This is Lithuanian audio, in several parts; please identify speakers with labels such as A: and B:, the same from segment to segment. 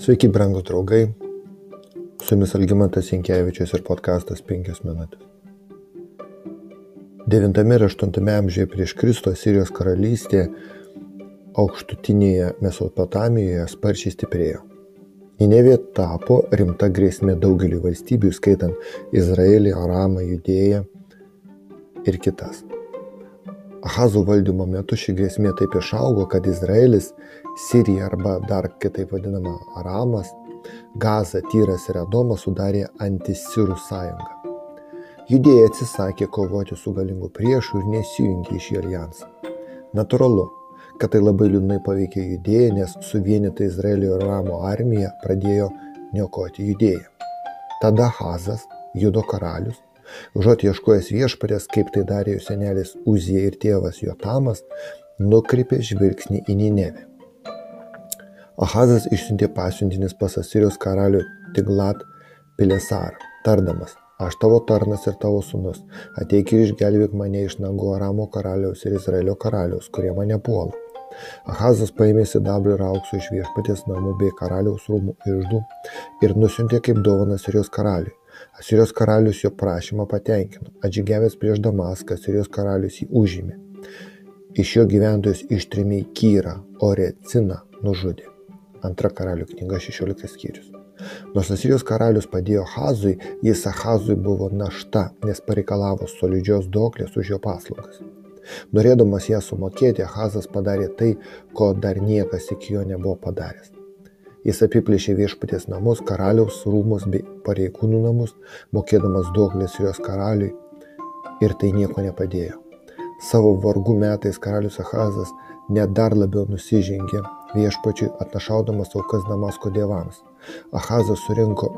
A: Sveiki, brangūs draugai. Su jumis Algimantas Jankievičius ir podkastas 5 minutės. 9 ir 8 amžiuje prieš Kristų Sirijos karalystė aukštutinėje Mesopotamijoje sparčiai stiprėjo. Ninevė tapo rimta grėsmė daugeliu valstybių, skaitant Izraelį, Aramą, Judėją ir kitas. Ahazų valdymo metu ši grėsmė taip išaugo, kad Izraelis, Sirija arba dar kitaip vadinama Aramas, Gaza, Tyras ir Adomas sudarė antisirų sąjungą. Judėjai atsisakė kovoti su galingu priešu ir nesijungė į šį alijansą. Naturalu, kad tai labai liūdnai paveikė judėją, nes suvienyta Izraelio ir Ramo armija pradėjo niokoti judėją. Tada Hazas, judo karalius, Užuot ieškojęs viešpatės, kaip tai darė jų senelis Uzija ir tėvas Jotamas, nukreipė žvilgsnį į Ninevę. Ahazas išsiuntė pasiuntinis pas Asirijos karalių Tiglat Pilesarą, tardamas, aš tavo tarnas ir tavo sunus, ateik ir išgelbėk mane iš nagų Aramo karaliaus ir Izraelio karaliaus, kurie mane puola. Ahazas paėmė sidabrį ir auksų iš viešpatės namų bei karaliaus rūmų išdų ir nusiuntė kaip dovaną Sirijos karaliui. Asirijos karalius jo prašymą patenkino. Atžygiavęs prieš Damaską, Asirijos karalius jį užėmė. Iš jo gyventojus ištrimė į Kyrą, o Reciną nužudė. Antra karalių knyga 16 skyrius. Nors Asirijos karalius padėjo Hazui, jis Ahazui buvo našta, nes pareikalavo solidžios doklės už jo paslaugas. Norėdamas ją sumokėti, Ahazas padarė tai, ko dar niekas iki jo nebuvo padaręs. Jis apiplėšė viešpaties namus, karaliaus rūmus bei pareigūnų namus, mokėdamas duoklės jos karaliui ir tai nieko nepadėjo. Savo vargų metais karalius Ahazas net dar labiau nusižengė viešpačiui atnašaudamas aukas Damasko dievams. Ahazas surinko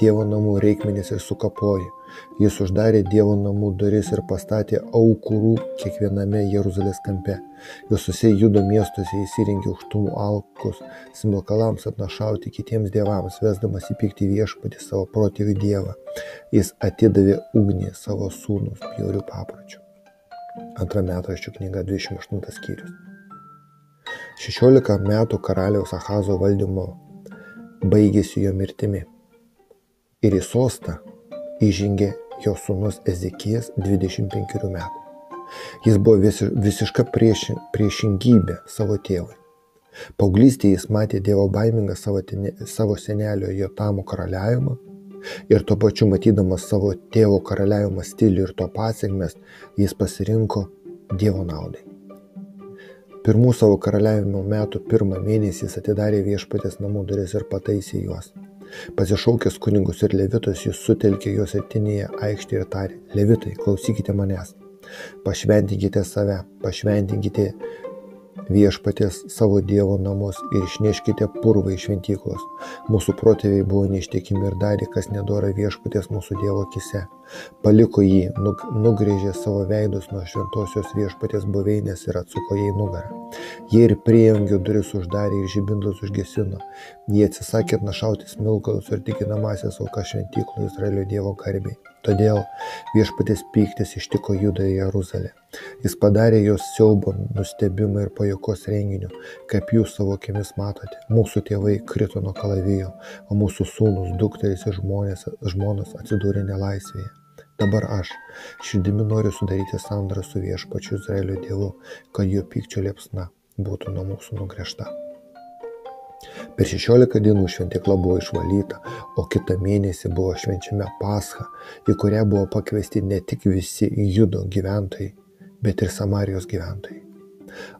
A: Dievo namų reikmenis ir sukapojo. Jis uždarė Dievo namų duris ir pastatė aukurų kiekviename Jeruzalės kampe. Visuose judo miestuose įsirinkė aukštumų alkus, smilkalams atnašauti kitiems dievams, vesdamas įpykti viešpatį savo protėvių dievą. Jis atidavė ugnį savo sūnus bjaurių papročių. Antra metraščių knyga 28 skyrius. 16 metų karaliaus Ahazo valdymo baigėsi jo mirtimi. Ir į sostą įžengė jo sūnus Ezekijas 25 metų. Jis buvo visi, visiška prieši, priešingybė savo tėvui. Paauglystėje jis matė Dievo baimingą savo, tene, savo senelio Jotamo karaliavimą ir tuo pačiu matydamas savo tėvo karaliavimo stilių ir to pasiekmes, jis pasirinko Dievo naudai. Pirmų savo karaliavimo metų pirmą mėnesį jis atidarė viešpatės namų duris ir pataisė juos. Pasišaukęs kunigus ir levitus, jis sutelkė juos atinėje aikštėje ir tarė, levitai, klausykite manęs, pašventinkite save, pašventinkite viešpatės savo Dievo namus ir išneškite purvą iš šventyklos. Mūsų protėviai buvo neištikimi ir darė, kas nedora viešpatės mūsų Dievo akise. Paliko jį, nugrėžė savo veidus nuo šventosios viešpatės buveinės ir atsuko jai nugarą. Jie ir prieangių duris uždarė ir žibindus užgesino. Jie atsisakė atnašauti smilkalus ir tikinamasias aukas šventyklų Izraelio Dievo garbei. Todėl viešpatės pyktis ištiko Judą į Jeruzalę. Jis padarė jos siaubo, nustebimą ir pajokos renginių, kaip jūs savo akimis matote. Mūsų tėvai krito nuo kalavijo, o mūsų sūnus, dukteris ir žmonės, žmonos atsidūrė nelaisvėje. Dabar aš širdimi noriu sudaryti sandorą su viešpačiu Izraelio Dievu, kad jo pykčio liepsna būtų nuo mūsų nugręžta. Per 16 dienų šventykla buvo išvalyta, o kitą mėnesį buvo švenčiame Pascha, į kurią buvo pakviesti ne tik visi judo gyventojai, bet ir Samarijos gyventojai.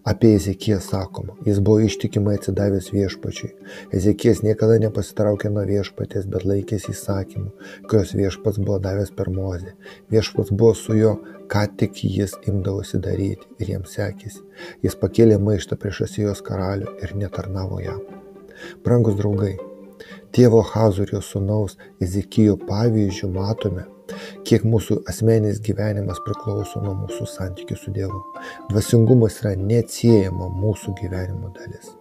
A: Apie Ezekiją sakoma, jis buvo ištikimai atsidavęs viešpačiui. Ezekijas niekada nepasitraukė nuo viešpatės, bet laikėsi įsakymų, kurios viešpats buvo davęs per mozę. Viešpats buvo su juo, ką tik jis imdavosi daryti ir jiems sekėsi. Jis pakėlė maištą prieš Asijos karalių ir netarnavo jam. Brangus draugai, tėvo Hazurio sūnaus Ezekijo pavyzdžių matome, kiek mūsų asmeninis gyvenimas priklauso nuo mūsų santykių su Dievu. Dvasingumas yra neatsiejama mūsų gyvenimo dalis.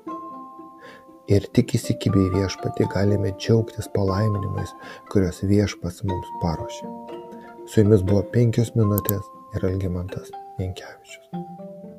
A: Ir tik įsikibę į viešpatį galime džiaugtis palaiminimais, kuriuos viešpats mums paruošė. Su jumis buvo penkios minutės ir Algimantas Jankievičius.